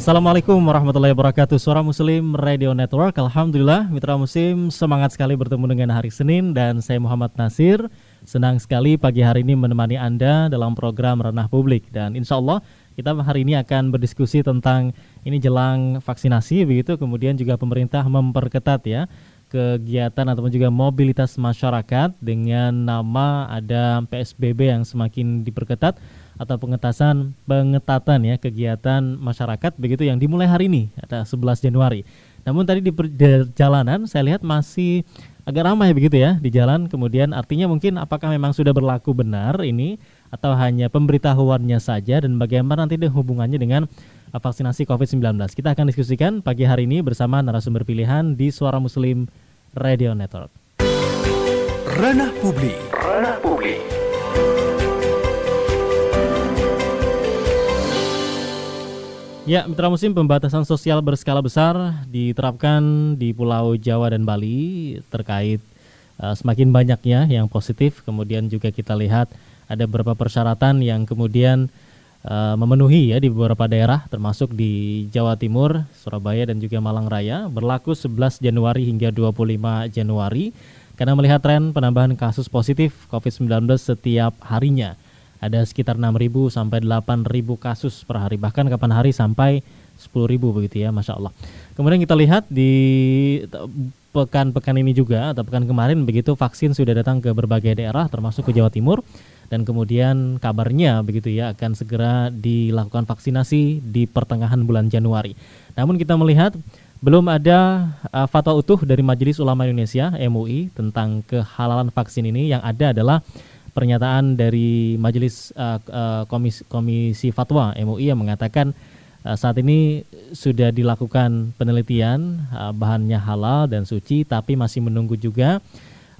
Assalamualaikum warahmatullahi wabarakatuh. Suara Muslim Radio Network. Alhamdulillah Mitra Muslim semangat sekali bertemu dengan hari Senin Dan saya Muhammad Nasir. Senang sekali pagi hari ini menemani Anda dalam program Ranah Publik. Dan insya Allah kita hari ini akan berdiskusi tentang Ini jelang vaksinasi begitu. Kemudian juga pemerintah memperketat ya kegiatan ataupun juga mobilitas masyarakat dengan nama ada PSBB yang semakin diperketat atau pengetasan pengetatan ya kegiatan masyarakat begitu yang dimulai hari ini ada 11 Januari. Namun tadi di perjalanan saya lihat masih agak ramai begitu ya di jalan. Kemudian artinya mungkin apakah memang sudah berlaku benar ini atau hanya pemberitahuannya saja dan bagaimana nanti hubungannya dengan vaksinasi COVID-19. Kita akan diskusikan pagi hari ini bersama narasumber pilihan di Suara Muslim Radio Network. Ranah Publik. Ranah Publik. Ya, mitra musim pembatasan sosial berskala besar diterapkan di Pulau Jawa dan Bali terkait uh, semakin banyaknya yang positif. Kemudian juga kita lihat ada beberapa persyaratan yang kemudian uh, memenuhi ya di beberapa daerah termasuk di Jawa Timur, Surabaya dan juga Malang Raya. Berlaku 11 Januari hingga 25 Januari. Karena melihat tren penambahan kasus positif COVID-19 setiap harinya ada sekitar 6.000 sampai 8.000 kasus per hari. Bahkan kapan hari sampai 10.000 begitu ya Masya Allah. Kemudian kita lihat di pekan-pekan ini juga atau pekan kemarin begitu vaksin sudah datang ke berbagai daerah termasuk ke Jawa Timur dan kemudian kabarnya begitu ya akan segera dilakukan vaksinasi di pertengahan bulan Januari. Namun kita melihat belum ada uh, fatwa utuh dari Majelis Ulama Indonesia MUI tentang kehalalan vaksin ini. Yang ada adalah pernyataan dari Majelis uh, uh, Komisi, Komisi Fatwa MUI yang mengatakan uh, saat ini sudah dilakukan penelitian uh, bahannya halal dan suci tapi masih menunggu juga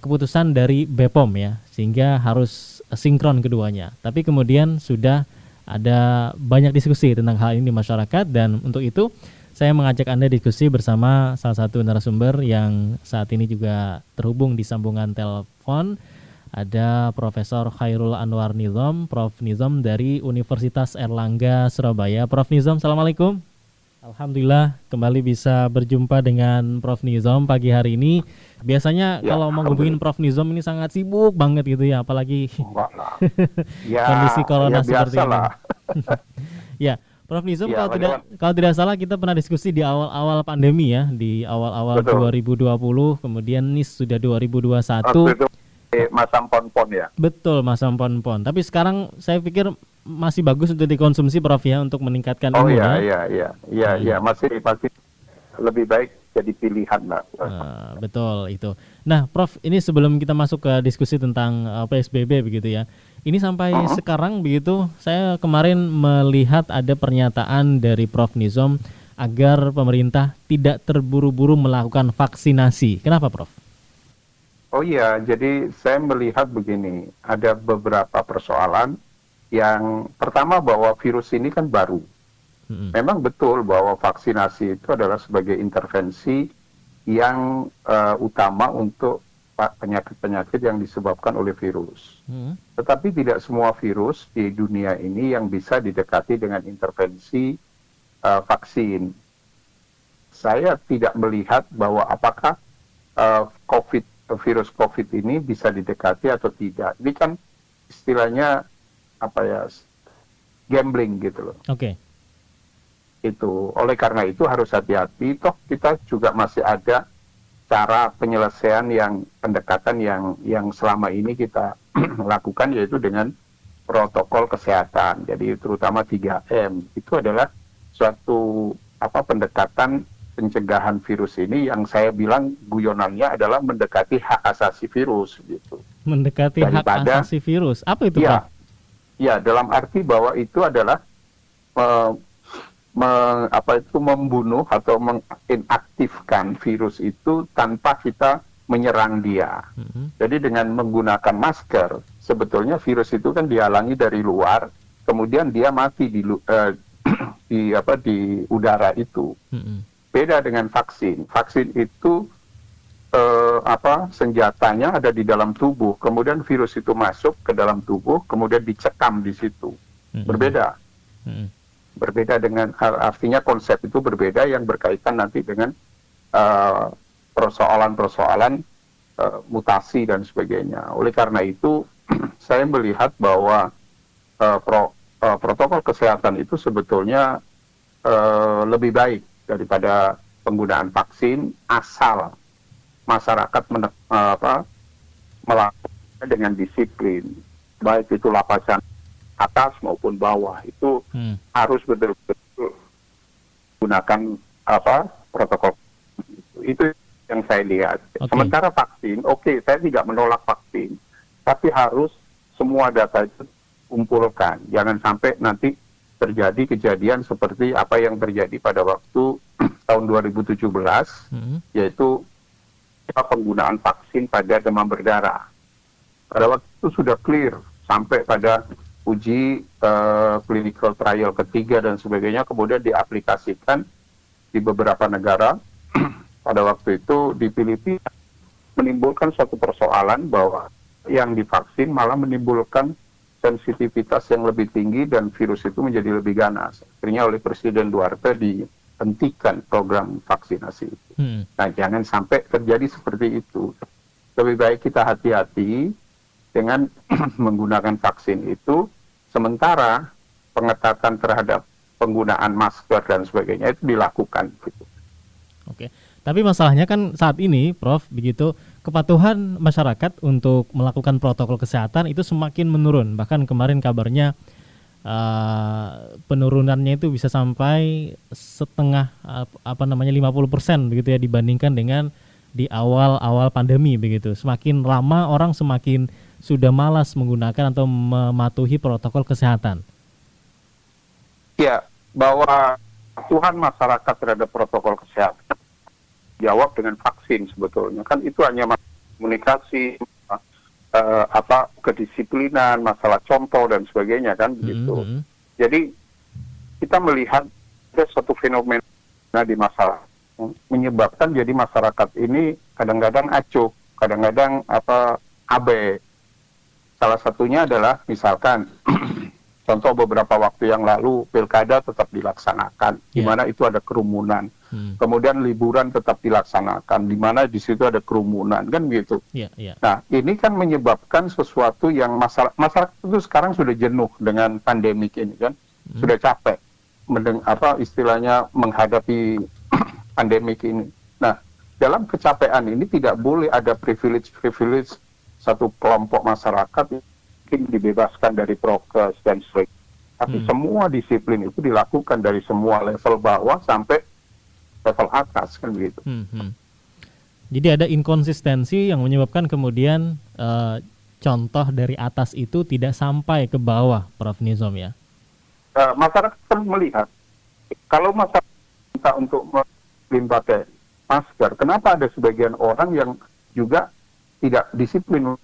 keputusan dari BPOM ya sehingga harus sinkron keduanya. Tapi kemudian sudah ada banyak diskusi tentang hal ini di masyarakat dan untuk itu saya mengajak Anda diskusi bersama salah satu narasumber yang saat ini juga terhubung di sambungan telepon ada Profesor Khairul Anwar Nizam, Prof Nizam dari Universitas Erlangga Surabaya. Prof Nizam, Assalamualaikum. Alhamdulillah kembali bisa berjumpa dengan Prof Nizam pagi hari ini. Biasanya ya, kalau mau ngubungin Prof Nizam ini sangat sibuk banget gitu ya, apalagi ya, kondisi corona ya, seperti ini. ya, Prof Nizam ya, kalau tidak kalau tidak salah kita pernah diskusi di awal-awal pandemi ya, di awal-awal 2020, kemudian ini sudah 2021. Waktu itu masam pon-pon ya. Betul, masam pon-pon. Tapi sekarang saya pikir masih bagus untuk dikonsumsi Prof ya untuk meningkatkan imun. Oh iya, iya, iya, iya, iya, masih pasti lebih baik jadi pilihan lah. Uh, betul itu. Nah, Prof, ini sebelum kita masuk ke diskusi tentang uh, eh, PSBB begitu ya. Ini sampai uh -huh. sekarang begitu, saya kemarin melihat ada pernyataan dari Prof Nizom agar pemerintah tidak terburu-buru melakukan vaksinasi. Kenapa, Prof? Oh iya, jadi saya melihat begini, ada beberapa persoalan yang pertama bahwa virus ini kan baru. Hmm. Memang betul bahwa vaksinasi itu adalah sebagai intervensi yang uh, utama untuk penyakit-penyakit yang disebabkan oleh virus. Hmm. Tetapi tidak semua virus di dunia ini yang bisa didekati dengan intervensi uh, vaksin. Saya tidak melihat bahwa apakah uh, COVID virus COVID ini bisa didekati atau tidak. Ini kan istilahnya apa ya gambling gitu loh. Oke. Okay. Itu oleh karena itu harus hati-hati. Toh kita juga masih ada cara penyelesaian yang pendekatan yang yang selama ini kita lakukan yaitu dengan protokol kesehatan. Jadi terutama 3M itu adalah suatu apa pendekatan pencegahan virus ini yang saya bilang guyonannya adalah mendekati hak asasi virus gitu. Mendekati Daripada, hak asasi virus. Apa itu, ya, Pak? Ya, dalam arti bahwa itu adalah uh, me, apa itu membunuh atau menginaktifkan virus itu tanpa kita menyerang dia. Mm-hmm. Jadi dengan menggunakan masker, sebetulnya virus itu kan dihalangi dari luar, kemudian dia mati di uh, di apa di udara itu. Mm-hmm. Beda dengan vaksin. Vaksin itu uh, apa senjatanya ada di dalam tubuh, kemudian virus itu masuk ke dalam tubuh, kemudian dicekam di situ. Mm-hmm. Berbeda. Mm-hmm berbeda dengan artinya konsep itu berbeda yang berkaitan nanti dengan uh, persoalan-persoalan uh, mutasi dan sebagainya. Oleh karena itu saya melihat bahwa uh, pro, uh, protokol kesehatan itu sebetulnya uh, lebih baik daripada penggunaan vaksin asal masyarakat men, uh, apa, melakukan dengan disiplin, baik itu lapasan atas maupun bawah itu hmm. harus betul-betul gunakan apa protokol itu yang saya lihat. Okay. Sementara vaksin, oke, okay, saya tidak menolak vaksin, tapi harus semua data itu kumpulkan. Jangan sampai nanti terjadi kejadian seperti apa yang terjadi pada waktu tahun 2017, hmm. yaitu penggunaan vaksin pada demam berdarah. Pada waktu itu sudah clear sampai pada uji uh, clinical trial ketiga dan sebagainya kemudian diaplikasikan di beberapa negara pada waktu itu di Filipina menimbulkan suatu persoalan bahwa yang divaksin malah menimbulkan sensitivitas yang lebih tinggi dan virus itu menjadi lebih ganas. Akhirnya oleh Presiden Duarte dihentikan program vaksinasi itu. Hmm. Nah jangan sampai terjadi seperti itu. Lebih baik kita hati-hati dengan menggunakan vaksin itu Sementara pengetatan terhadap penggunaan masker dan sebagainya itu dilakukan. Gitu. Oke, tapi masalahnya kan saat ini, Prof, begitu kepatuhan masyarakat untuk melakukan protokol kesehatan itu semakin menurun. Bahkan kemarin kabarnya uh, penurunannya itu bisa sampai setengah apa namanya 50% begitu ya dibandingkan dengan di awal-awal pandemi begitu. Semakin lama orang semakin sudah malas menggunakan atau mematuhi protokol kesehatan? Ya, bahwa Tuhan masyarakat terhadap protokol kesehatan jawab dengan vaksin sebetulnya kan itu hanya komunikasi uh, apa kedisiplinan masalah contoh dan sebagainya kan begitu mm -hmm. jadi kita melihat ada satu fenomena di masalah menyebabkan jadi masyarakat ini kadang-kadang acuh kadang-kadang apa abe Salah satunya adalah misalkan contoh beberapa waktu yang lalu pilkada tetap dilaksanakan, yeah. di mana itu ada kerumunan. Hmm. Kemudian liburan tetap dilaksanakan, di mana di situ ada kerumunan, kan gitu. Yeah, yeah. Nah, ini kan menyebabkan sesuatu yang masalah masyarakat itu sekarang sudah jenuh dengan pandemik ini kan, hmm. sudah capek, mendeng apa istilahnya menghadapi pandemik ini. Nah, dalam kecapean ini tidak boleh ada privilege-privilege satu kelompok masyarakat mungkin dibebaskan dari prokes dan sebagainya. Tapi hmm. semua disiplin itu dilakukan dari semua level bawah sampai level atas kan begitu. Hmm, hmm. Jadi ada inkonsistensi yang menyebabkan kemudian uh, contoh dari atas itu tidak sampai ke bawah, Prof. Nizom ya. Uh, masyarakat kan melihat kalau masyarakat minta untuk melimpakai masker, kenapa ada sebagian orang yang juga tidak disiplin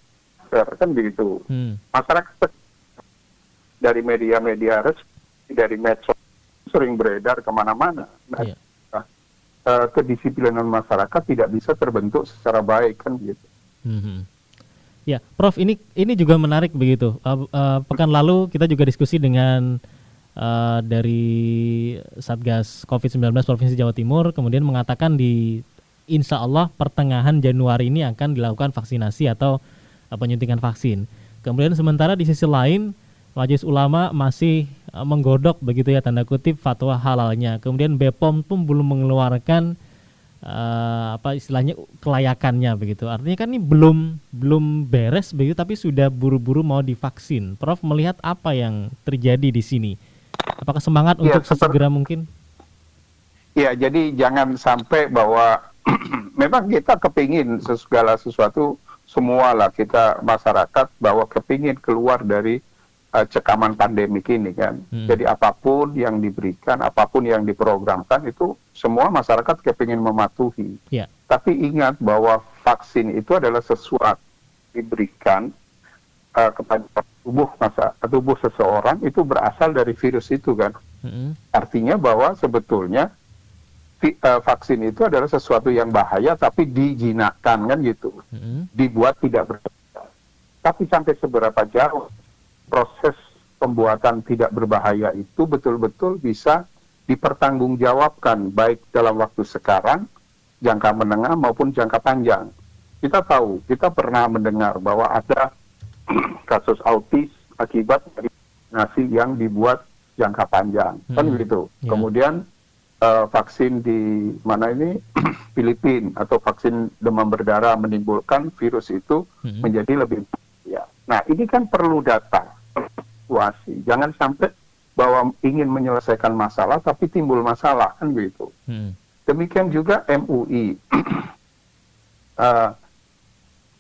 kan begitu. Hmm. Masyarakat dari media-media resmi, dari medsos sering beredar ke mana-mana. Nah, yeah. Uh, kedisiplinan masyarakat tidak bisa terbentuk secara baik kan gitu. Hmm. Ya, Prof, ini ini juga menarik begitu. Uh, uh, pekan lalu kita juga diskusi dengan uh, dari Satgas COVID-19 Provinsi Jawa Timur, kemudian mengatakan di insya Allah pertengahan Januari ini akan dilakukan vaksinasi atau penyuntikan vaksin. Kemudian sementara di sisi lain Majelis Ulama masih menggodok begitu ya tanda kutip fatwa halalnya. Kemudian BPOM pun belum mengeluarkan uh, apa istilahnya kelayakannya begitu. Artinya kan ini belum belum beres begitu tapi sudah buru-buru mau divaksin. Prof melihat apa yang terjadi di sini? Apakah semangat ya, untuk segera mungkin? Ya, jadi jangan sampai bahwa memang kita kepingin segala sesuatu semua lah kita masyarakat bahwa kepingin keluar dari uh, cekaman pandemik ini kan. Hmm. Jadi apa pun yang diberikan, apa pun yang diprogramkan itu semua masyarakat kepingin mematuhi. Yeah. Tapi ingat bahwa vaksin itu adalah sesuatu diberikan uh, kepada tubuh masa tubuh seseorang itu berasal dari virus itu kan. Hmm. Artinya bahwa sebetulnya uh, vaksin itu adalah sesuatu yang bahaya tapi dijinakkan kan gitu. Hmm. Dibuat tidak berbahaya. Tapi sampai seberapa jauh proses pembuatan tidak berbahaya itu betul-betul bisa dipertanggungjawabkan baik dalam waktu sekarang, jangka menengah maupun jangka panjang. Kita tahu, kita pernah mendengar bahwa ada kasus autis akibat dari vaksinasi yang dibuat jangka panjang, kan hmm. kan begitu. Yeah. Kemudian uh, vaksin di mana ini Filipina atau vaksin demam berdarah menimbulkan virus itu hmm. menjadi lebih ya. Nah ini kan perlu data situasi. Jangan sampai bahwa ingin menyelesaikan masalah tapi timbul masalah kan begitu. Hmm. Demikian juga MUI. uh, eh,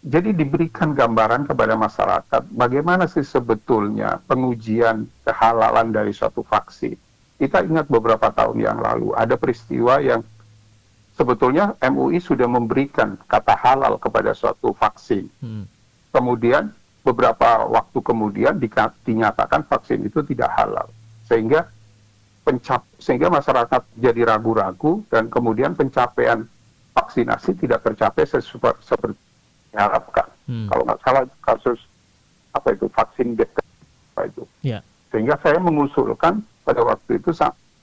jadi diberikan gambaran kepada masyarakat bagaimana sih sebetulnya pengujian kehalalan dari suatu vaksin. Kita ingat beberapa tahun yang lalu ada peristiwa yang sebetulnya MUI sudah memberikan kata halal kepada suatu vaksin. Hmm. Kemudian beberapa waktu kemudian dinyatakan vaksin itu tidak halal sehingga pencap sehingga masyarakat jadi ragu-ragu dan kemudian pencapaian vaksinasi tidak tercapai sesuai seperti diharapkan hmm. kalau nggak salah kasus apa itu vaksin apa itu yeah. sehingga saya mengusulkan pada waktu itu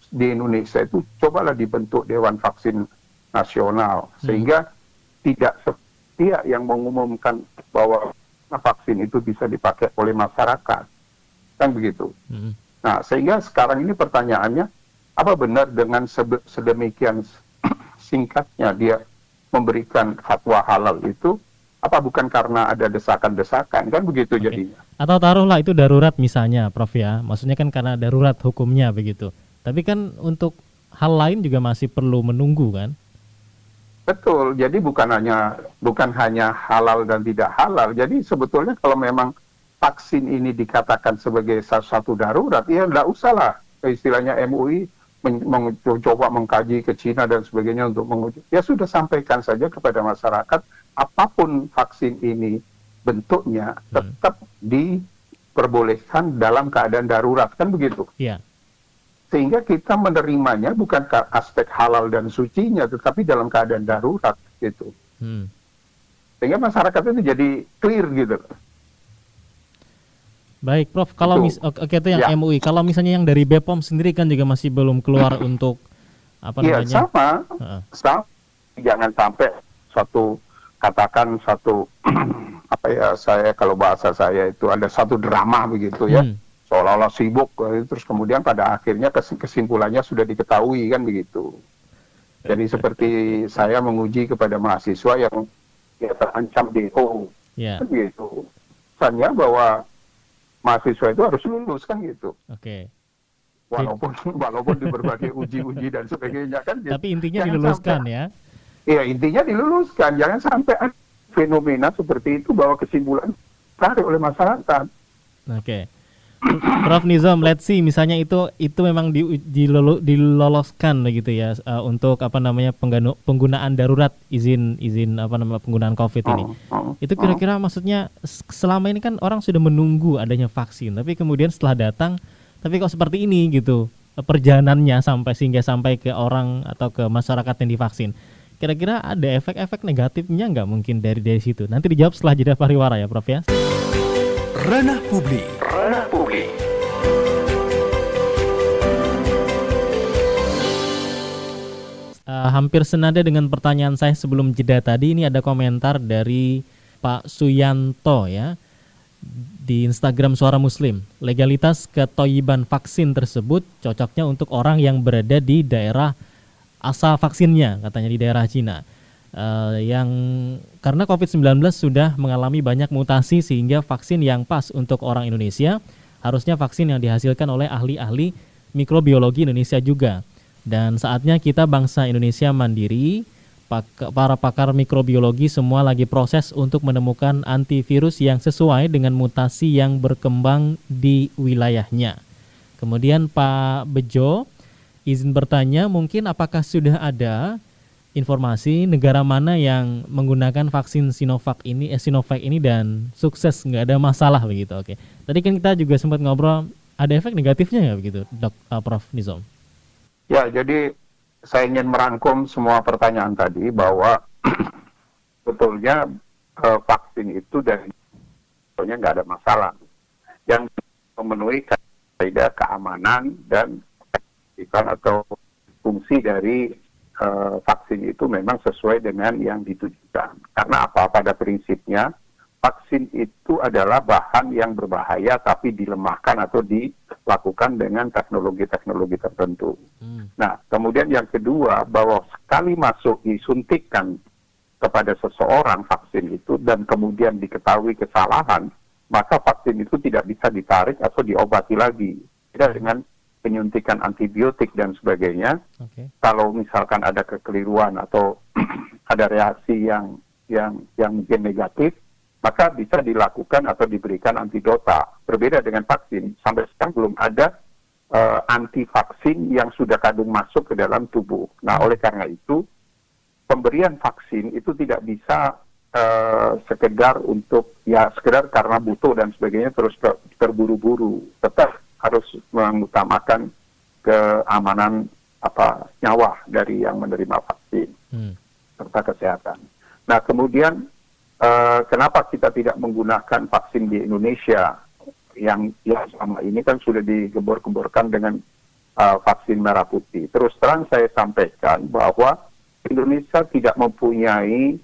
di Indonesia itu cobalah dibentuk Dewan Vaksin Nasional hmm. sehingga tidak setiap yang mengumumkan bahwa vaksin itu bisa dipakai oleh masyarakat. Kan begitu. Hmm. Nah, sehingga sekarang ini pertanyaannya, apa benar dengan sedemikian singkatnya dia memberikan fatwa halal itu, apa bukan karena ada desakan-desakan, kan begitu okay. jadinya. Atau taruhlah itu darurat misalnya, Prof ya, maksudnya kan karena darurat hukumnya begitu. Tapi kan untuk hal lain juga masih perlu menunggu kan? Betul, jadi bukan hanya bukan hanya halal dan tidak halal. Jadi sebetulnya kalau memang vaksin ini dikatakan sebagai satu darurat, ya tidak usahlah istilahnya MUI mencoba mengkaji ke Cina dan sebagainya untuk menguji. Ya sudah sampaikan saja kepada masyarakat apa pun vaksin ini bentuknya hmm. tetap diperbolehkan dalam keadaan darurat kan begitu. Yeah sehingga kita menerimanya bukan ke aspek halal dan sucinya, tetapi dalam keadaan darurat gitu. Hmm. Sehingga masyarakat itu jadi clear gitu. Baik, Prof. Kalau mis oke itu yang ya. MUI. Kalau misalnya yang dari BPOM sendiri kan juga masih belum keluar untuk apa ya, namanya? sama. Uh. sama. Jangan sampai suatu katakan satu apa ya saya kalau bahasa saya itu ada satu drama begitu ya. Hmm seolah-olah sibuk eh, terus kemudian pada akhirnya kesimpulannya sudah diketahui kan begitu. Jadi seperti saya menguji kepada mahasiswa yang ya, terancam DO, yeah. kan gitu. Pesannya bahwa mahasiswa itu harus lulus kan gitu. Oke. Okay. Walaupun walaupun di berbagai uji-uji dan sebagainya kan. Tapi intinya diluluskan sampai, ya. Iya intinya diluluskan. Jangan sampai fenomena seperti itu bahwa kesimpulan tarik oleh masyarakat. Oke. Okay. Prof Nizam, let's see misalnya itu itu memang di, dilolo, diloloskan begitu ya uh, untuk apa namanya pengganu, penggunaan darurat izin izin apa namanya penggunaan COVID ini. Itu kira-kira maksudnya selama ini kan orang sudah menunggu adanya vaksin, tapi kemudian setelah datang, tapi kok seperti ini gitu perjalanannya sampai sehingga sampai ke orang atau ke masyarakat yang divaksin. Kira-kira ada efek-efek negatifnya nggak mungkin dari dari situ? Nanti dijawab setelah jeda pariwara ya, Prof ya. Ranah publik. Ranah publik. Uh, hampir senada dengan pertanyaan saya sebelum jeda tadi ini ada komentar dari Pak Suyanto ya di Instagram Suara Muslim. Legalitas ketoyiban vaksin tersebut cocoknya untuk orang yang berada di daerah asal vaksinnya katanya di daerah Cina uh, yang karena COVID-19 sudah mengalami banyak mutasi sehingga vaksin yang pas untuk orang Indonesia harusnya vaksin yang dihasilkan oleh ahli-ahli mikrobiologi Indonesia juga. Dan saatnya kita bangsa Indonesia mandiri para pakar mikrobiologi semua lagi proses untuk menemukan antivirus yang sesuai dengan mutasi yang berkembang di wilayahnya. Kemudian Pak Bejo izin bertanya mungkin apakah sudah ada informasi negara mana yang menggunakan vaksin Sinovac ini eh, Sinovac ini dan sukses nggak ada masalah begitu. Oke. Tadi kan kita juga sempat ngobrol ada efek negatifnya ya begitu, Dok uh, Prof Nizam? Ya, jadi saya ingin merangkum semua pertanyaan tadi bahwa betulnya uh, vaksin itu dari sebetulnya nggak ada masalah. Yang memenuhi kaidah keamanan dan atau fungsi dari uh, vaksin itu memang sesuai dengan yang ditujukan. Karena apa? Pada prinsipnya vaksin itu adalah bahan yang berbahaya tapi dilemahkan atau dilakukan dengan teknologi-teknologi tertentu. Hmm. Nah, kemudian yang kedua bahwa sekali masuk disuntikkan kepada seseorang vaksin itu dan kemudian diketahui kesalahan, maka vaksin itu tidak bisa ditarik atau diobati lagi. Tidak dengan penyuntikan antibiotik dan sebagainya. Okay. Kalau misalkan ada kekeliruan atau ada reaksi yang yang yang mungkin negatif, maka bisa dilakukan atau diberikan antidota. Berbeda dengan vaksin, sampai sekarang belum ada uh, anti vaksin yang sudah kadung masuk ke dalam tubuh. Nah, oleh karena itu pemberian vaksin itu tidak bisa uh, sekedar untuk ya sekedar karena butuh dan sebagainya terus terburu-buru. Tetap harus mengutamakan keamanan apa nyawa dari yang menerima vaksin hmm. serta kesehatan. Nah kemudian uh, kenapa kita tidak menggunakan vaksin di Indonesia yang ya selama ini kan sudah digebor-geborkan dengan uh, vaksin merah putih. Terus terang saya sampaikan bahwa Indonesia tidak mempunyai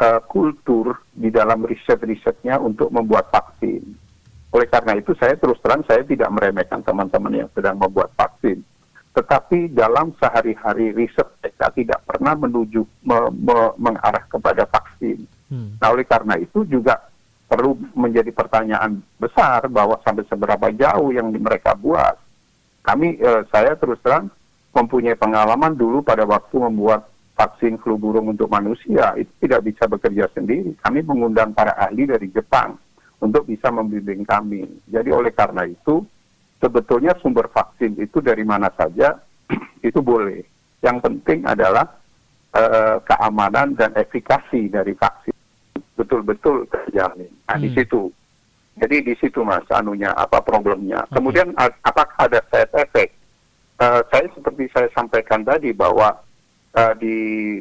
uh, kultur di dalam riset-risetnya untuk membuat vaksin. Oleh karena itu saya terus terang saya tidak meremehkan teman-teman yang sedang membuat vaksin. Tetapi dalam sehari-hari riset mereka tidak pernah menuju me, me, mengarah kepada vaksin. Hmm. Nah oleh karena itu juga perlu menjadi pertanyaan besar bahwa sampai seberapa jauh yang mereka buat. Kami eh, saya terus terang mempunyai pengalaman dulu pada waktu membuat vaksin flu burung untuk manusia itu tidak bisa bekerja sendiri. Kami mengundang para ahli dari Jepang untuk bisa membimbing kami. Jadi oleh karena itu, sebetulnya sumber vaksin itu dari mana saja itu boleh. Yang penting adalah uh, keamanan dan efikasi dari vaksin betul-betul terjamin. Nah hmm. di situ. Jadi di situ mas anunya apa problemnya. Okay. Kemudian apakah ada side effect? Uh, saya seperti saya sampaikan tadi bahwa uh, di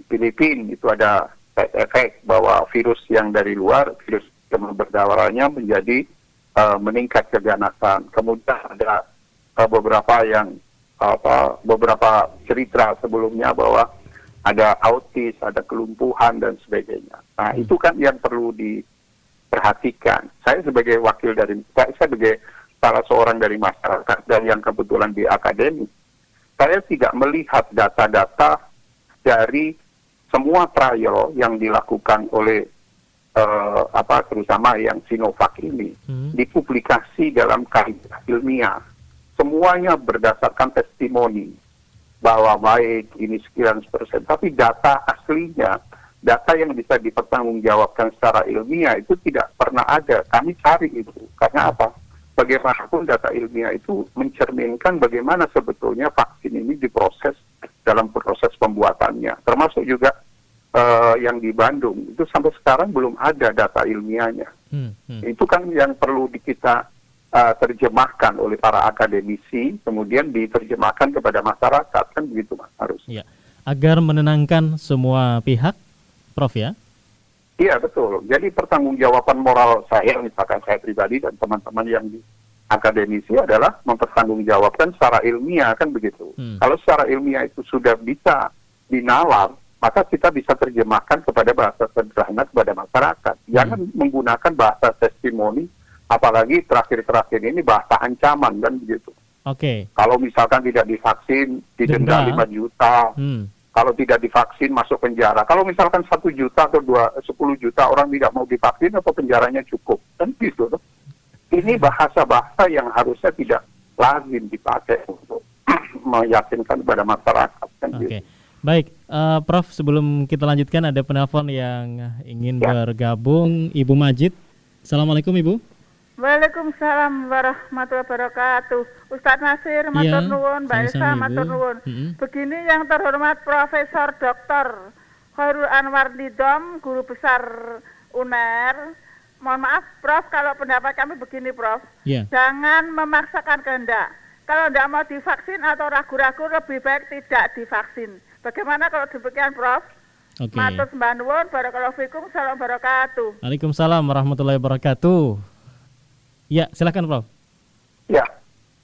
Filipina itu ada side effect bahwa virus yang dari luar, virus demam berdarahnya menjadi uh, meningkat keganasan. Kemudian ada uh, beberapa yang apa beberapa cerita sebelumnya bahwa ada autis, ada kelumpuhan dan sebagainya. Nah, hmm. itu kan yang perlu diperhatikan. Saya sebagai wakil dari saya sebagai salah seorang dari masyarakat dan yang kebetulan di akademi, saya tidak melihat data-data dari semua trial yang dilakukan oleh uh, apa terutama yang Sinovac ini hmm. dipublikasi dalam kajian ilmiah. Semuanya berdasarkan testimoni bahwa baik ini sekian persen, tapi data aslinya, data yang bisa dipertanggungjawabkan secara ilmiah itu tidak pernah ada. Kami cari itu karena apa? Bagaimanapun data ilmiah itu mencerminkan bagaimana sebetulnya vaksin ini diproses dalam proses pembuatannya, termasuk juga uh, yang di Bandung itu sampai sekarang belum ada data ilmiahnya. Hmm, hmm. Itu kan yang perlu di kita uh, terjemahkan oleh para akademisi, kemudian diterjemahkan kepada masyarakat kan begitu mas harus. Ya. Agar menenangkan semua pihak, Prof ya. Iya betul. Jadi pertanggungjawaban moral saya, misalkan saya pribadi dan teman-teman yang di akademisi adalah mempertanggungjawabkan secara ilmiah kan begitu. Hmm. Kalau secara ilmiah itu sudah bisa dinalar, maka kita bisa terjemahkan kepada bahasa sederhana kepada masyarakat. Jangan hmm. menggunakan bahasa testimoni, apalagi terakhir-terakhir ini bahasa ancaman dan begitu. Oke. Okay. Kalau misalkan tidak divaksin, didenda lima juta. Hmm. Kalau tidak divaksin masuk penjara. Kalau misalkan satu juta atau dua sepuluh juta orang tidak mau divaksin atau penjaranya cukup, kan gitu. Ini bahasa-bahasa yang harusnya tidak lazim dipakai untuk meyakinkan kepada masyarakat. Kan okay. gitu. Baik, uh, Prof. Sebelum kita lanjutkan ada penelpon yang ingin ya. bergabung, Ibu Majid. Assalamualaikum Ibu. Waalaikumsalam warahmatullahi wabarakatuh. Ustadz Nasir, iya, matur nuwun, Mbak Elsa, matur nuwun. Mm-hmm. Begini yang terhormat Profesor Dr. Khairul Anwar Nidom, guru besar UNER. Mohon maaf, Prof, kalau pendapat kami begini, Prof. Yeah. Jangan memaksakan kehendak. Kalau tidak mau divaksin atau ragu-ragu, lebih baik tidak divaksin. Bagaimana kalau demikian, Prof? Oke. Okay. Matur sembah nuwun, barakallahu fikum, salam barakatuh. Waalaikumsalam warahmatullahi wabarakatuh. Ya, silakan Prof. Ya,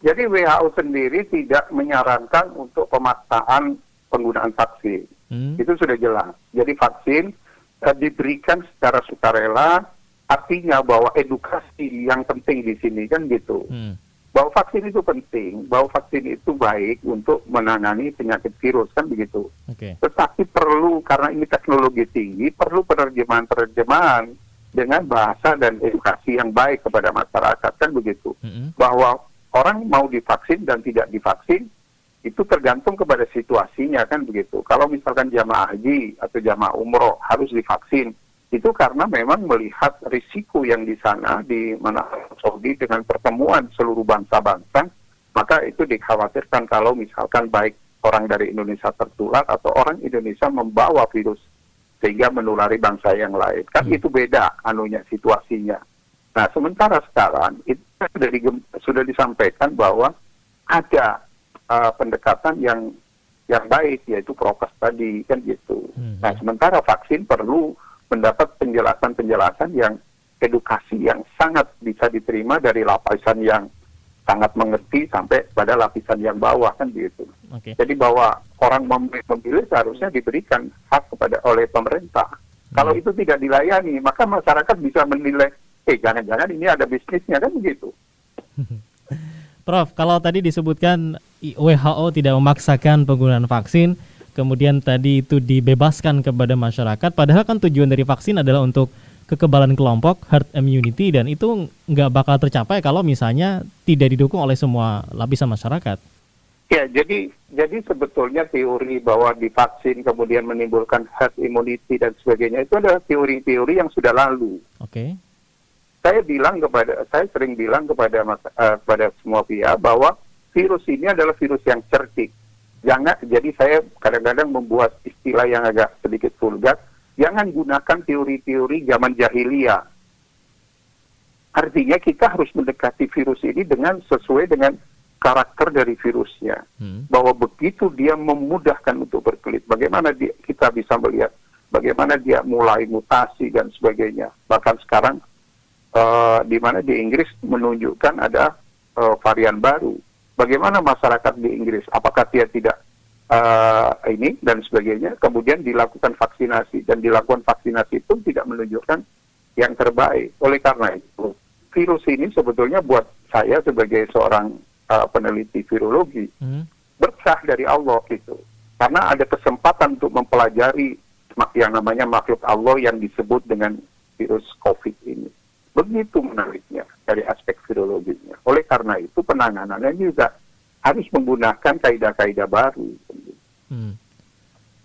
jadi WHO sendiri tidak menyarankan untuk pemaksaan penggunaan vaksin. Hmm. Itu sudah jelas. Jadi vaksin uh, diberikan secara sukarela, artinya bahwa edukasi yang penting di sini kan gitu. Hmm. Bahwa vaksin itu penting, bahwa vaksin itu baik untuk menangani penyakit virus kan begitu. Okay. Tetapi perlu karena ini teknologi tinggi, perlu penerjemahan-penerjemahan dengan bahasa dan edukasi yang baik kepada masyarakat kan begitu mm-hmm. bahwa orang mau divaksin dan tidak divaksin itu tergantung kepada situasinya kan begitu kalau misalkan jamaah haji atau jamaah umroh harus divaksin itu karena memang melihat risiko yang di sana di mana Saudi dengan pertemuan seluruh bangsa-bangsa maka itu dikhawatirkan kalau misalkan baik orang dari Indonesia tertular atau orang Indonesia membawa virus sehingga menulari bangsa yang lain. Kan hmm. itu beda anunya situasinya. Nah, sementara sekarang itu sudah di, sudah disampaikan bahwa ada uh, pendekatan yang yang baik yaitu prokes tadi kan gitu. Hmm. Nah, sementara vaksin perlu mendapat penjelasan-penjelasan yang edukasi yang sangat bisa diterima dari lapisan yang sangat mengerti sampai pada lapisan yang bawah kan gitu. Okay. Jadi bahwa orang memilih seharusnya diberikan hak kepada oleh pemerintah. Hmm. Kalau itu tidak dilayani, maka masyarakat bisa menilai, eh jangan-jangan ini ada bisnisnya kan begitu. Prof, kalau tadi disebutkan WHO tidak memaksakan penggunaan vaksin, kemudian tadi itu dibebaskan kepada masyarakat, padahal kan tujuan dari vaksin adalah untuk kekebalan kelompok, herd immunity, dan itu nggak bakal tercapai kalau misalnya tidak didukung oleh semua lapisan masyarakat. Ya, jadi jadi sebetulnya teori bahwa divaksin kemudian menimbulkan herd immunity dan sebagainya itu adalah teori-teori yang sudah lalu. Oke. Okay. Saya bilang kepada saya sering bilang kepada uh, kepada semua pihak bahwa virus ini adalah virus yang cerdik. Jangan jadi saya kadang-kadang membuat istilah yang agak sedikit vulgar jangan gunakan teori-teori zaman jahiliyah. Artinya kita harus mendekati virus ini dengan sesuai dengan karakter dari virusnya. Hmm. Bahwa begitu dia memudahkan untuk berkelit, bagaimana dia, kita bisa melihat bagaimana dia mulai mutasi dan sebagainya. Bahkan sekarang uh, di mana di Inggris menunjukkan ada uh, varian baru. Bagaimana masyarakat di Inggris? Apakah dia tidak uh, ini dan sebagainya, kemudian dilakukan vaksinasi dan dilakukan vaksinasi itu tidak menunjukkan yang terbaik. Oleh karena itu, virus ini sebetulnya buat saya sebagai seorang uh, peneliti virologi hmm. berkah dari Allah itu, karena ada kesempatan untuk mempelajari yang namanya makhluk Allah yang disebut dengan virus COVID ini. Begitu menariknya dari aspek virologinya. Oleh karena itu penanganannya juga harus menggunakan kaidah-kaidah baru. Hmm.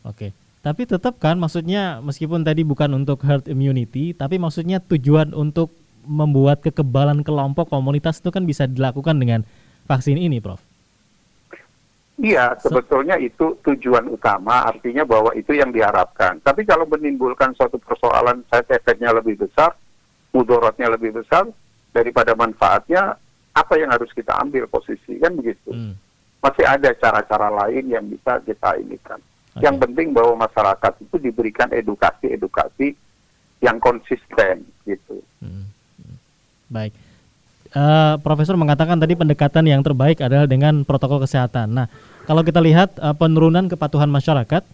Oke. Okay. Tapi tetap kan maksudnya meskipun tadi bukan untuk herd immunity, tapi maksudnya tujuan untuk membuat kekebalan kelompok komunitas itu kan bisa dilakukan dengan vaksin ini, Prof. Iya, sebetulnya itu tujuan utama, artinya bahwa itu yang diharapkan. Tapi kalau menimbulkan suatu persoalan side efeknya lebih besar, mudorotnya lebih besar daripada manfaatnya, apa yang harus kita ambil posisi kan begitu. Hmm masih ada cara-cara lain yang bisa kita inikan. Okay. Yang penting bahwa masyarakat itu diberikan edukasi-edukasi yang konsisten gitu. Hmm. Baik. Uh, Profesor mengatakan tadi pendekatan yang terbaik adalah dengan protokol kesehatan. Nah, kalau kita lihat uh, penurunan kepatuhan masyarakat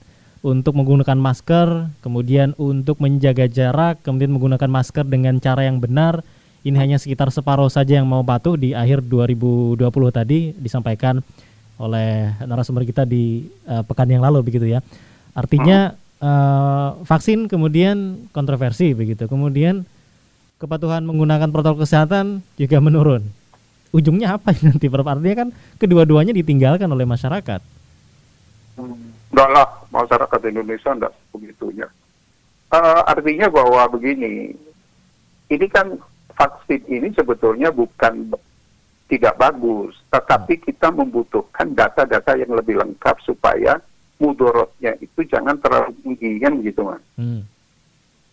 untuk menggunakan masker, kemudian untuk menjaga jarak, kemudian menggunakan masker dengan cara yang benar, ini hanya sekitar separuh saja yang mau patuh di akhir 2020 tadi disampaikan oleh narasumber kita di uh, pekan yang lalu begitu ya. Artinya uh, vaksin kemudian kontroversi begitu. Kemudian kepatuhan menggunakan protokol kesehatan juga menurun. Ujungnya apa nanti? Artinya kan kedua-duanya ditinggalkan oleh masyarakat. Enggak lah, masyarakat Indonesia enggak begitunya. Uh, artinya bahwa begini, ini kan vaksin ini sebetulnya bukan tidak bagus, tetapi kita membutuhkan data-data yang lebih lengkap supaya mudorotnya itu jangan terlalu tinggi kan gitu mas. Hmm.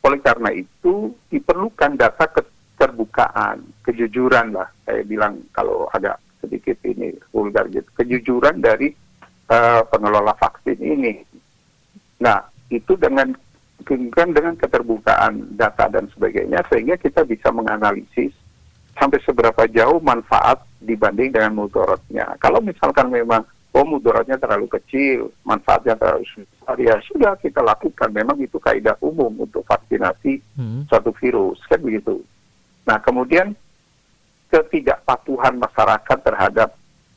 Oleh karena itu diperlukan data keterbukaan, kejujuran lah. Saya bilang kalau ada sedikit ini vulgar gitu, kejujuran dari uh, pengelola vaksin ini. Nah itu dengan kan dengan keterbukaan data dan sebagainya sehingga kita bisa menganalisis sampai seberapa jauh manfaat dibanding dengan mudorotnya. Kalau misalkan memang oh mudorotnya terlalu kecil, manfaatnya terlalu besar, ya sudah kita lakukan. Memang itu kaidah umum untuk vaksinasi hmm. suatu virus, kan begitu. Nah kemudian ketidakpatuhan masyarakat terhadap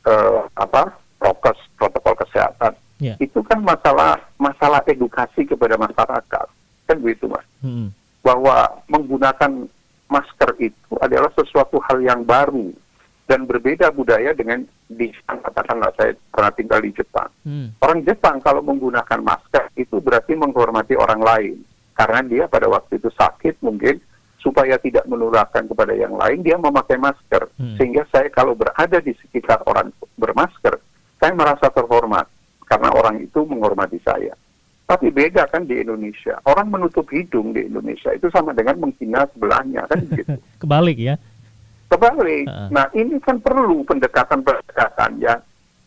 uh, apa prokes protokol kesehatan yeah. itu kan masalah masalah edukasi kepada masyarakat kan begitu mas hmm. bahwa menggunakan masker itu adalah sesuatu hal yang baru dan berbeda budaya dengan di katakanlah saya pernah tinggal di Jepang. Hmm. Orang Jepang kalau menggunakan masker itu berarti menghormati orang lain karena dia pada waktu itu sakit mungkin supaya tidak menularkan kepada yang lain dia memakai masker hmm. sehingga saya kalau berada di sekitar orang bermasker saya merasa terhormat karena orang itu menghormati saya. Tapi beda kan di Indonesia. Orang menutup hidung di Indonesia itu sama dengan menghina sebelahnya kan gitu. Kebalik ya. Kebalik. Uh. Nah, ini kan perlu pendekatan-pendekatan yang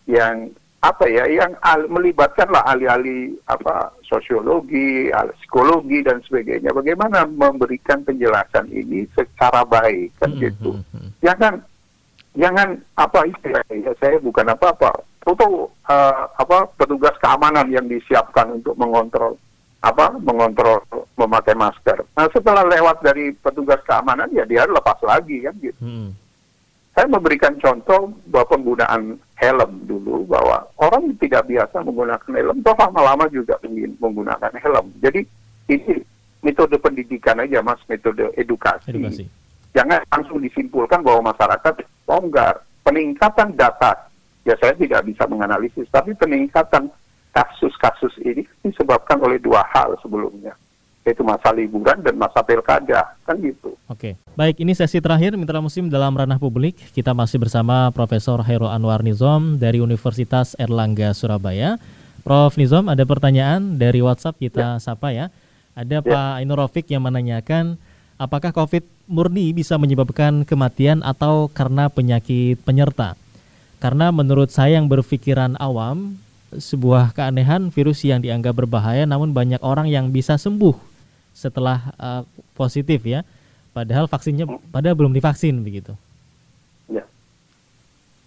yang apa ya yang al, melibatkanlah ahli-ahli apa sosiologi, ahli psikologi dan sebagainya. Bagaimana memberikan penjelasan ini secara baik kan hmm, gitu. Hmm, hmm. Jangan jangan apa istilahnya saya bukan apa-apa itu uh, apa petugas keamanan yang disiapkan untuk mengontrol apa mengontrol memakai masker. Nah setelah lewat dari petugas keamanan ya dia lepas lagi kan gitu. Hmm. Saya memberikan contoh bahwa penggunaan helm dulu bahwa orang tidak biasa menggunakan helm, toh lama-lama juga ingin menggunakan helm. Jadi ini metode pendidikan aja mas, metode edukasi. edukasi. Jangan langsung disimpulkan bahwa masyarakat enggak peningkatan data ya saya tidak bisa menganalisis. Tapi peningkatan kasus-kasus ini disebabkan oleh dua hal sebelumnya yaitu masa liburan dan masa pilkada kan gitu. Oke, baik ini sesi terakhir Mitra Muslim dalam ranah publik. Kita masih bersama Profesor Hairul Anwar Nizom dari Universitas Erlangga Surabaya. Prof Nizom ada pertanyaan dari WhatsApp kita ya. sapa ya. Ada ya. Pak Ainur Rofik yang menanyakan apakah COVID murni bisa menyebabkan kematian atau karena penyakit penyerta? Karena menurut saya yang berpikiran awam, sebuah keanehan virus yang dianggap berbahaya namun banyak orang yang bisa sembuh setelah uh, positif ya. Padahal vaksinnya pada belum divaksin begitu. Ya.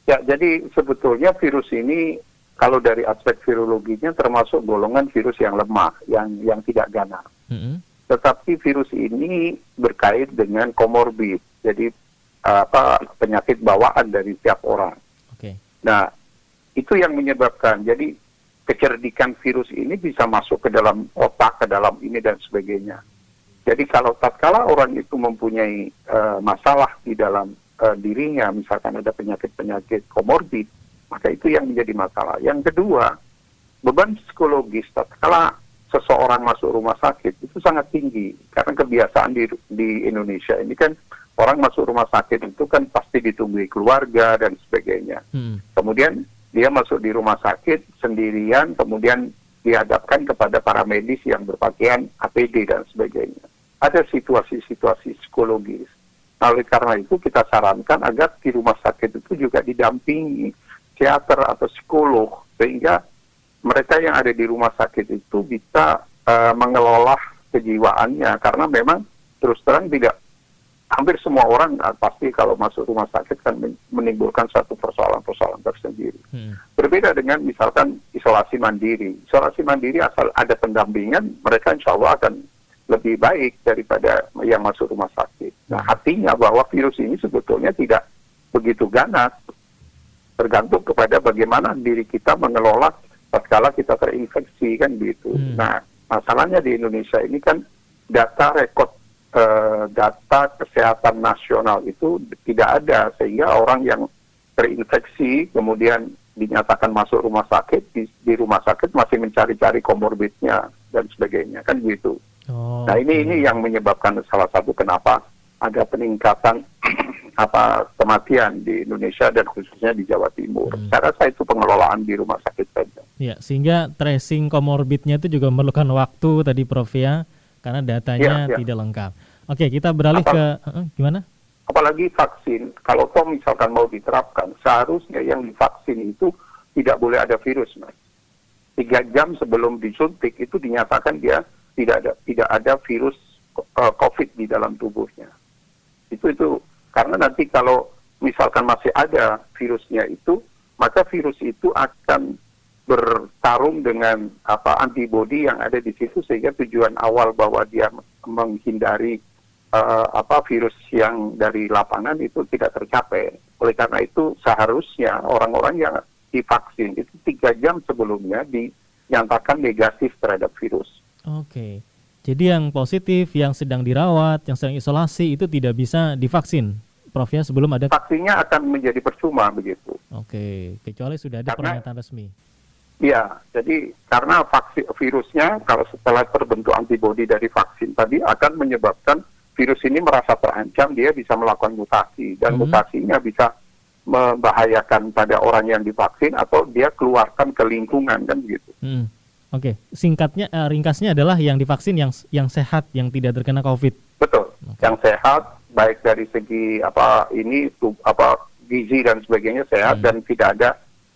Ya, jadi sebetulnya virus ini kalau dari aspek virologinya termasuk golongan virus yang lemah, yang yang tidak ganas. Mm -hmm. Tetapi virus ini berkait dengan komorbid, jadi apa penyakit bawaan dari setiap orang. Nah, itu yang menyebabkan. Jadi kecerdikan virus ini bisa masuk ke dalam otak, ke dalam ini dan sebagainya. Jadi kalau tatkala orang itu mempunyai uh, masalah di dalam uh, dirinya, misalkan ada penyakit-penyakit komorbid, maka itu yang menjadi masalah. Yang kedua, beban psikologis tatkala seseorang masuk rumah sakit itu sangat tinggi karena kebiasaan di di Indonesia ini kan orang masuk rumah sakit itu kan pasti ditunggui keluarga dan sebagainya. Hmm. Kemudian dia masuk di rumah sakit sendirian, kemudian dihadapkan kepada para medis yang berpakaian APD dan sebagainya. Ada situasi-situasi psikologis. Nah, oleh karena itu kita sarankan agar di rumah sakit itu juga didampingi teater atau psikolog sehingga mereka yang ada di rumah sakit itu bisa uh, mengelola kejiwaannya karena memang terus terang tidak hampir semua orang uh, pasti kalau masuk rumah sakit kan menimbulkan satu persoalan-persoalan tersendiri. Hmm. Berbeda dengan misalkan isolasi mandiri. Isolasi mandiri asal ada pendampingan, mereka insya Allah akan lebih baik daripada yang masuk rumah sakit. Nah, hmm. artinya bahwa virus ini sebetulnya tidak begitu ganas, tergantung kepada bagaimana diri kita mengelola tatkala kita terinfeksi kan gitu. Hmm. Nah, masalahnya di Indonesia ini kan data rekod uh, data kesehatan nasional itu tidak ada sehingga orang yang terinfeksi kemudian dinyatakan masuk rumah sakit di, di rumah sakit masih mencari-cari komorbidnya dan sebagainya kan gitu. Oh, nah ini ini yang menyebabkan salah satu kenapa ada peningkatan apa kematian di Indonesia dan khususnya di Jawa Timur. Hmm. Saya rasa itu pengelolaan di rumah sakit saja. Ya, sehingga tracing komorbidnya itu juga memerlukan waktu tadi Prof ya, karena datanya ya, ya. tidak lengkap. Oke, kita beralih Apa, ke uh, gimana? apalagi vaksin, kalau toh misalkan mau diterapkan, seharusnya yang divaksin itu tidak boleh ada virus, mas. Tiga jam sebelum disuntik itu dinyatakan dia tidak ada tidak ada virus uh, COVID di dalam tubuhnya. Itu itu karena nanti kalau misalkan masih ada virusnya itu, maka virus itu akan bertarung dengan apa antibodi yang ada di situ sehingga tujuan awal bahwa dia menghindari uh, apa virus yang dari lapangan itu tidak tercapai. Oleh karena itu seharusnya orang-orang yang divaksin itu tiga jam sebelumnya dinyatakan negatif terhadap virus. Oke. Jadi yang positif, yang sedang dirawat, yang sedang isolasi itu tidak bisa divaksin, Prof ya sebelum ada vaksinnya akan menjadi percuma begitu. Oke, kecuali sudah ada karena, pernyataan resmi. Iya, jadi karena vaksin virusnya kalau setelah terbentuk antibodi dari vaksin tadi akan menyebabkan virus ini merasa terancam, dia bisa melakukan mutasi dan hmm. mutasinya bisa membahayakan pada orang yang divaksin atau dia keluarkan ke lingkungan kan begitu. Hmm. Oke, okay. singkatnya uh, ringkasnya adalah yang divaksin yang yang sehat yang tidak terkena COVID. Betul, okay. yang sehat baik dari segi apa ini apa gizi dan sebagainya sehat hmm. dan tidak ada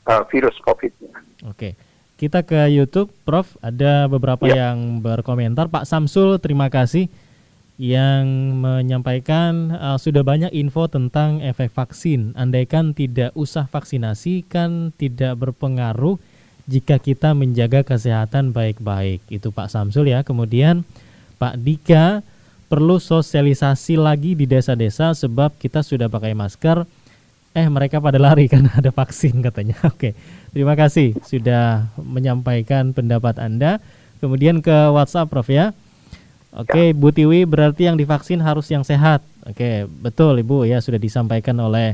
uh, virus COVID-nya. Oke. Okay. Kita ke YouTube, Prof. Ada beberapa ya. yang berkomentar. Pak Samsul, terima kasih yang menyampaikan uh, sudah banyak info tentang efek vaksin. Andaikan tidak usah vaksinasi kan tidak berpengaruh jika kita menjaga kesehatan baik-baik. Itu Pak Samsul ya. Kemudian Pak Dika perlu sosialisasi lagi di desa-desa sebab kita sudah pakai masker. Eh mereka pada lari karena ada vaksin katanya. Oke, terima kasih sudah menyampaikan pendapat Anda. Kemudian ke WhatsApp Prof ya. Oke, ya. Bu Tiwi berarti yang divaksin harus yang sehat. Oke, betul Ibu ya sudah disampaikan oleh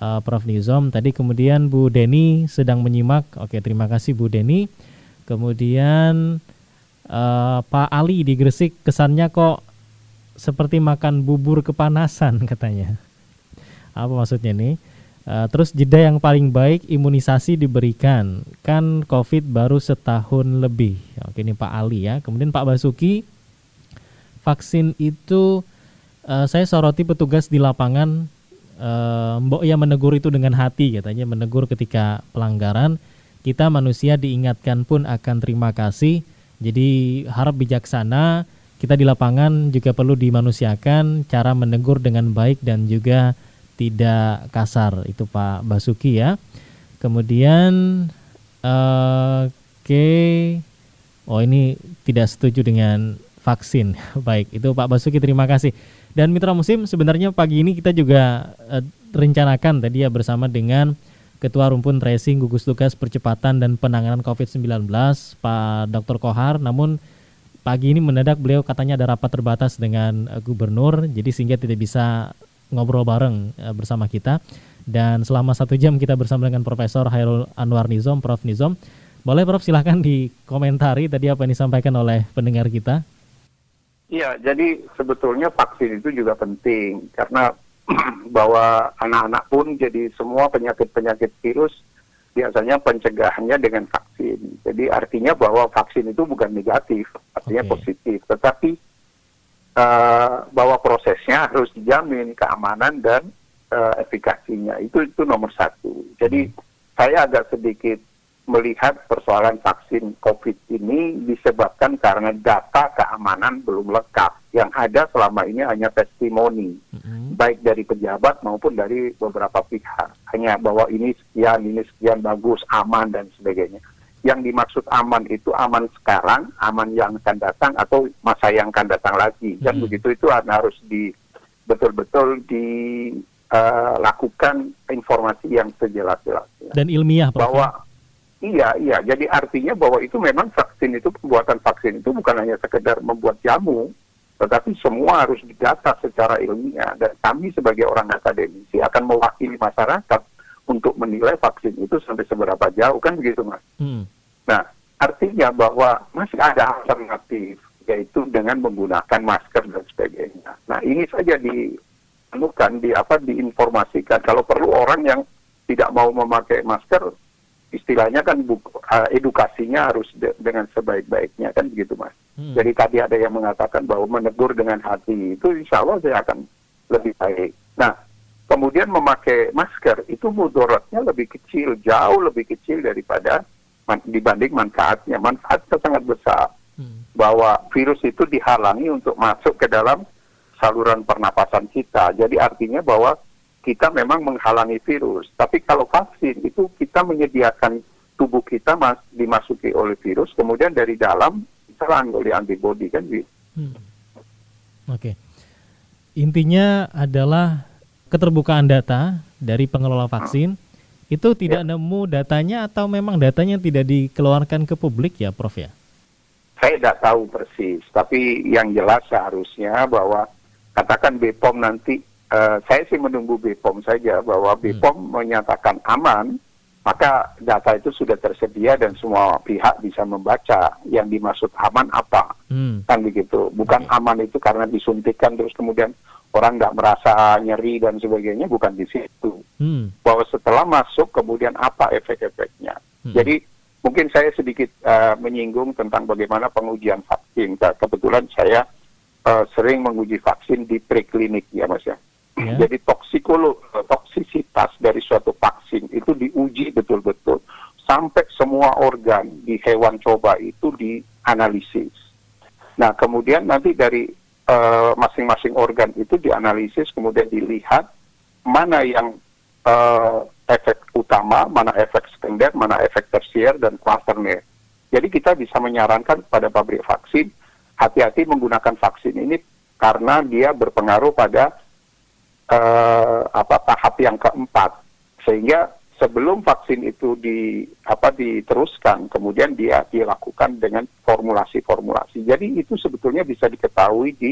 uh, Prof Nizom. Tadi kemudian Bu Deni sedang menyimak. Oke, terima kasih Bu Deni. Kemudian uh, Pak Ali di Gresik kesannya kok seperti makan bubur kepanasan katanya. Apa maksudnya nih? Uh, terus jeda yang paling baik imunisasi diberikan. Kan COVID baru setahun lebih. Oke, ini Pak Ali ya. Kemudian Pak Basuki vaksin itu uh, saya soroti petugas di lapangan uh, mbok ya menegur itu dengan hati katanya menegur ketika pelanggaran. Kita manusia diingatkan pun akan terima kasih. Jadi harap bijaksana kita di lapangan juga perlu dimanusiakan cara menegur dengan baik dan juga tidak kasar. Itu Pak Basuki ya. Kemudian uh, oke. Okay. oh ini tidak setuju dengan vaksin. Baik, itu Pak Basuki terima kasih. Dan Mitra Musim sebenarnya pagi ini kita juga uh, rencanakan tadi ya bersama dengan Ketua Rumpun Tracing Gugus Tugas Percepatan dan Penanganan COVID-19 Pak Dr. Kohar namun pagi ini mendadak beliau katanya ada rapat terbatas dengan uh, gubernur jadi sehingga tidak bisa ngobrol bareng uh, bersama kita dan selama satu jam kita bersama dengan Profesor Hairul Anwar Nizom, Prof Nizom. Boleh Prof silahkan dikomentari tadi apa yang disampaikan oleh pendengar kita. Iya, jadi sebetulnya vaksin itu juga penting karena bahwa anak-anak pun jadi semua penyakit-penyakit virus biasanya pencegahannya dengan vaksin. Jadi artinya bahwa vaksin itu bukan negatif, artinya okay. positif, tetapi uh, bahwa prosesnya harus dijamin keamanan dan uh, efikasinya itu itu nomor satu. Jadi hmm. saya agak sedikit melihat persoalan vaksin COVID ini disebabkan karena data keamanan belum lengkap. Yang ada selama ini hanya testimoni, mm-hmm. baik dari pejabat maupun dari beberapa pihak. Hanya bahwa ini sekian, ini sekian bagus, aman, dan sebagainya. Yang dimaksud aman itu aman sekarang, aman yang akan datang, atau masa yang akan datang lagi. Dan mm-hmm. begitu itu harus di betul-betul dilakukan uh, informasi yang sejelas-jelasnya. Dan ilmiah, Prof. Bahwa ya? Iya, iya. Jadi artinya bahwa itu memang vaksin itu pembuatan vaksin itu bukan hanya sekedar membuat jamu, tetapi semua harus didata secara ilmiah. Dan kami sebagai orang akademisi akan mewakili masyarakat untuk menilai vaksin itu sampai seberapa jauh kan begitu mas. Hmm. Nah artinya bahwa masih ada alternatif yaitu dengan menggunakan masker dan sebagainya. Nah ini saja ditemukan di apa diinformasikan kalau perlu orang yang tidak mau memakai masker istilahnya kan buku, uh, edukasinya harus de dengan sebaik-baiknya kan begitu mas. Hmm. Jadi tadi ada yang mengatakan bahwa menegur dengan hati itu insya Allah saya akan lebih baik. Nah kemudian memakai masker itu mudaratnya lebih kecil, jauh lebih kecil daripada man dibanding manfaatnya. Manfaatnya sangat besar hmm. bahwa virus itu dihalangi untuk masuk ke dalam saluran pernapasan kita. Jadi artinya bahwa kita memang menghalangi virus. Tapi kalau vaksin itu kita menyediakan tubuh kita mas dimasuki oleh virus, kemudian dari dalam diserang oleh antibodi kan gitu. Hmm. Oke. Okay. Intinya adalah keterbukaan data dari pengelola vaksin itu tidak ya. nemu datanya atau memang datanya tidak dikeluarkan ke publik ya Prof ya? Saya tidak tahu persis, tapi yang jelas seharusnya bahwa katakan BPOM nanti, uh, saya sih menunggu BPOM saja bahwa BPOM hmm. menyatakan aman, maka data itu sudah tersedia dan semua pihak bisa membaca yang dimaksud aman apa, hmm. kan begitu. Bukan okay. aman itu karena disuntikan terus kemudian orang nggak merasa nyeri dan sebagainya bukan di situ. Hmm. Bahwa setelah masuk kemudian apa efek-efeknya. Hmm. Jadi mungkin saya sedikit uh, menyinggung tentang bagaimana pengujian vaksin. Kebetulan saya uh, sering menguji vaksin di preklinik ya mas ya. Yeah. Jadi toksikolog toksisitas dari suatu vaksin itu diuji betul-betul sampai semua organ di hewan coba itu dianalisis. Nah kemudian nanti dari Eh, masing-masing uh, organ itu dianalisis kemudian dilihat mana yang uh, efek utama, mana efek sekunder, mana efek tersier dan klasternya. Jadi kita bisa menyarankan kepada pabrik vaksin hati-hati menggunakan vaksin ini karena dia berpengaruh pada uh, apa tahap yang keempat sehingga sebelum vaksin itu di apa diteruskan kemudian dia dilakukan dengan formulasi-formulasi. Jadi itu sebetulnya bisa diketahui di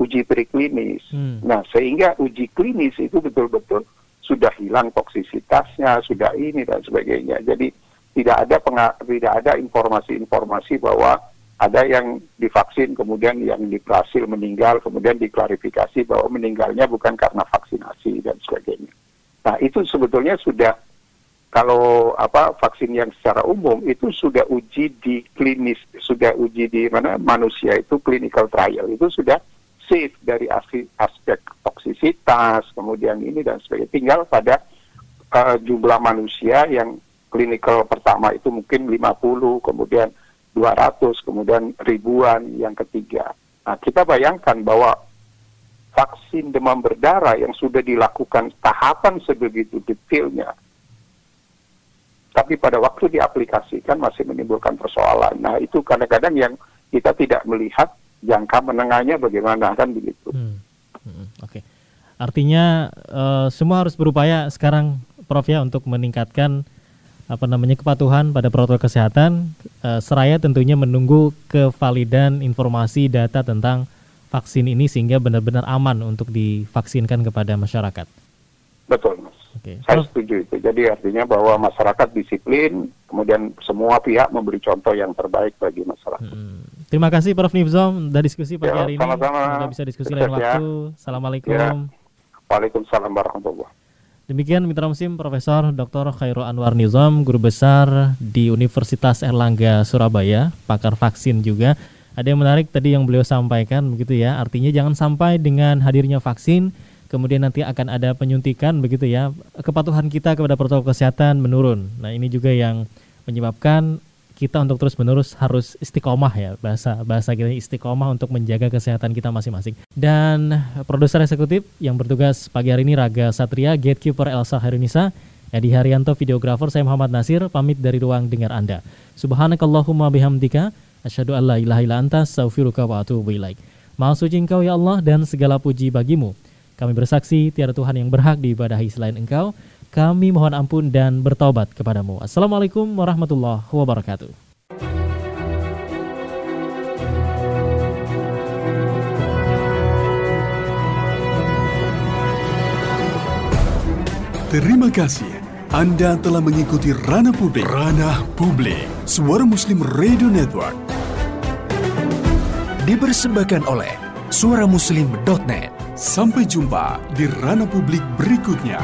uji preklinis. Hmm. Nah, sehingga uji klinis itu betul-betul sudah hilang toksisitasnya, sudah ini dan sebagainya. Jadi tidak ada tidak ada informasi-informasi bahwa ada yang divaksin kemudian yang berhasil meninggal kemudian diklarifikasi bahwa meninggalnya bukan karena vaksinasi dan sebagainya. Nah, itu sebetulnya sudah kalau apa vaksin yang secara umum itu sudah uji di klinis, sudah uji di mana manusia itu clinical trial itu sudah safe dari aspek toksisitas, kemudian ini dan sebagainya. Tinggal pada uh, jumlah manusia yang clinical pertama itu mungkin 50, kemudian 200, kemudian ribuan yang ketiga. Nah, kita bayangkan bahwa vaksin demam berdarah yang sudah dilakukan tahapan sebegitu detailnya tapi pada waktu diaplikasikan masih menimbulkan persoalan. Nah itu kadang-kadang yang kita tidak melihat jangka menengahnya bagaimana kan begitu. Hmm. Hmm. Oke, okay. artinya uh, semua harus berupaya sekarang, Prof ya, untuk meningkatkan apa namanya kepatuhan pada protokol kesehatan, uh, seraya tentunya menunggu kevalidan informasi data tentang vaksin ini sehingga benar-benar aman untuk divaksinkan kepada masyarakat. Betul, Mas. Okay. Saya setuju itu. Jadi artinya bahwa masyarakat disiplin, kemudian semua pihak memberi contoh yang terbaik bagi masyarakat. Hmm. Terima kasih Prof. Nibzom sudah diskusi pagi ya, hari ini. Sama-sama. Semoga bisa diskusi lain ya. waktu. Assalamualaikum. Ya. Waalaikumsalam warahmatullahi Demikian Mitra Musim Profesor Dr. Khairul Anwar Nizam, Guru Besar di Universitas Erlangga Surabaya, pakar vaksin juga. Ada yang menarik tadi yang beliau sampaikan begitu ya, artinya jangan sampai dengan hadirnya vaksin kemudian nanti akan ada penyuntikan begitu ya, kepatuhan kita kepada protokol kesehatan menurun. Nah, ini juga yang menyebabkan kita untuk terus menerus harus istiqomah ya bahasa bahasa kita istiqomah untuk menjaga kesehatan kita masing-masing. Dan produser eksekutif yang bertugas pagi hari ini Raga Satria, gatekeeper Elsa Harunisa, Edi Haryanto, videografer saya Muhammad Nasir, pamit dari ruang dengar Anda. Subhanakallahumma bihamdika, asyhadu an la ilaha illa anta, astaghfiruka wa atubu ilaik. Maha suci Engkau ya Allah dan segala puji bagimu. Kami bersaksi tiada Tuhan yang berhak diibadahi selain Engkau. Kami mohon ampun dan bertobat kepadamu. Assalamualaikum warahmatullahi wabarakatuh. Terima kasih Anda telah mengikuti Ranah Publik. Ranah Publik. Suara Muslim Radio Network. Dipersembahkan oleh suaramuslim.net. Sampai jumpa di Ranah Publik berikutnya.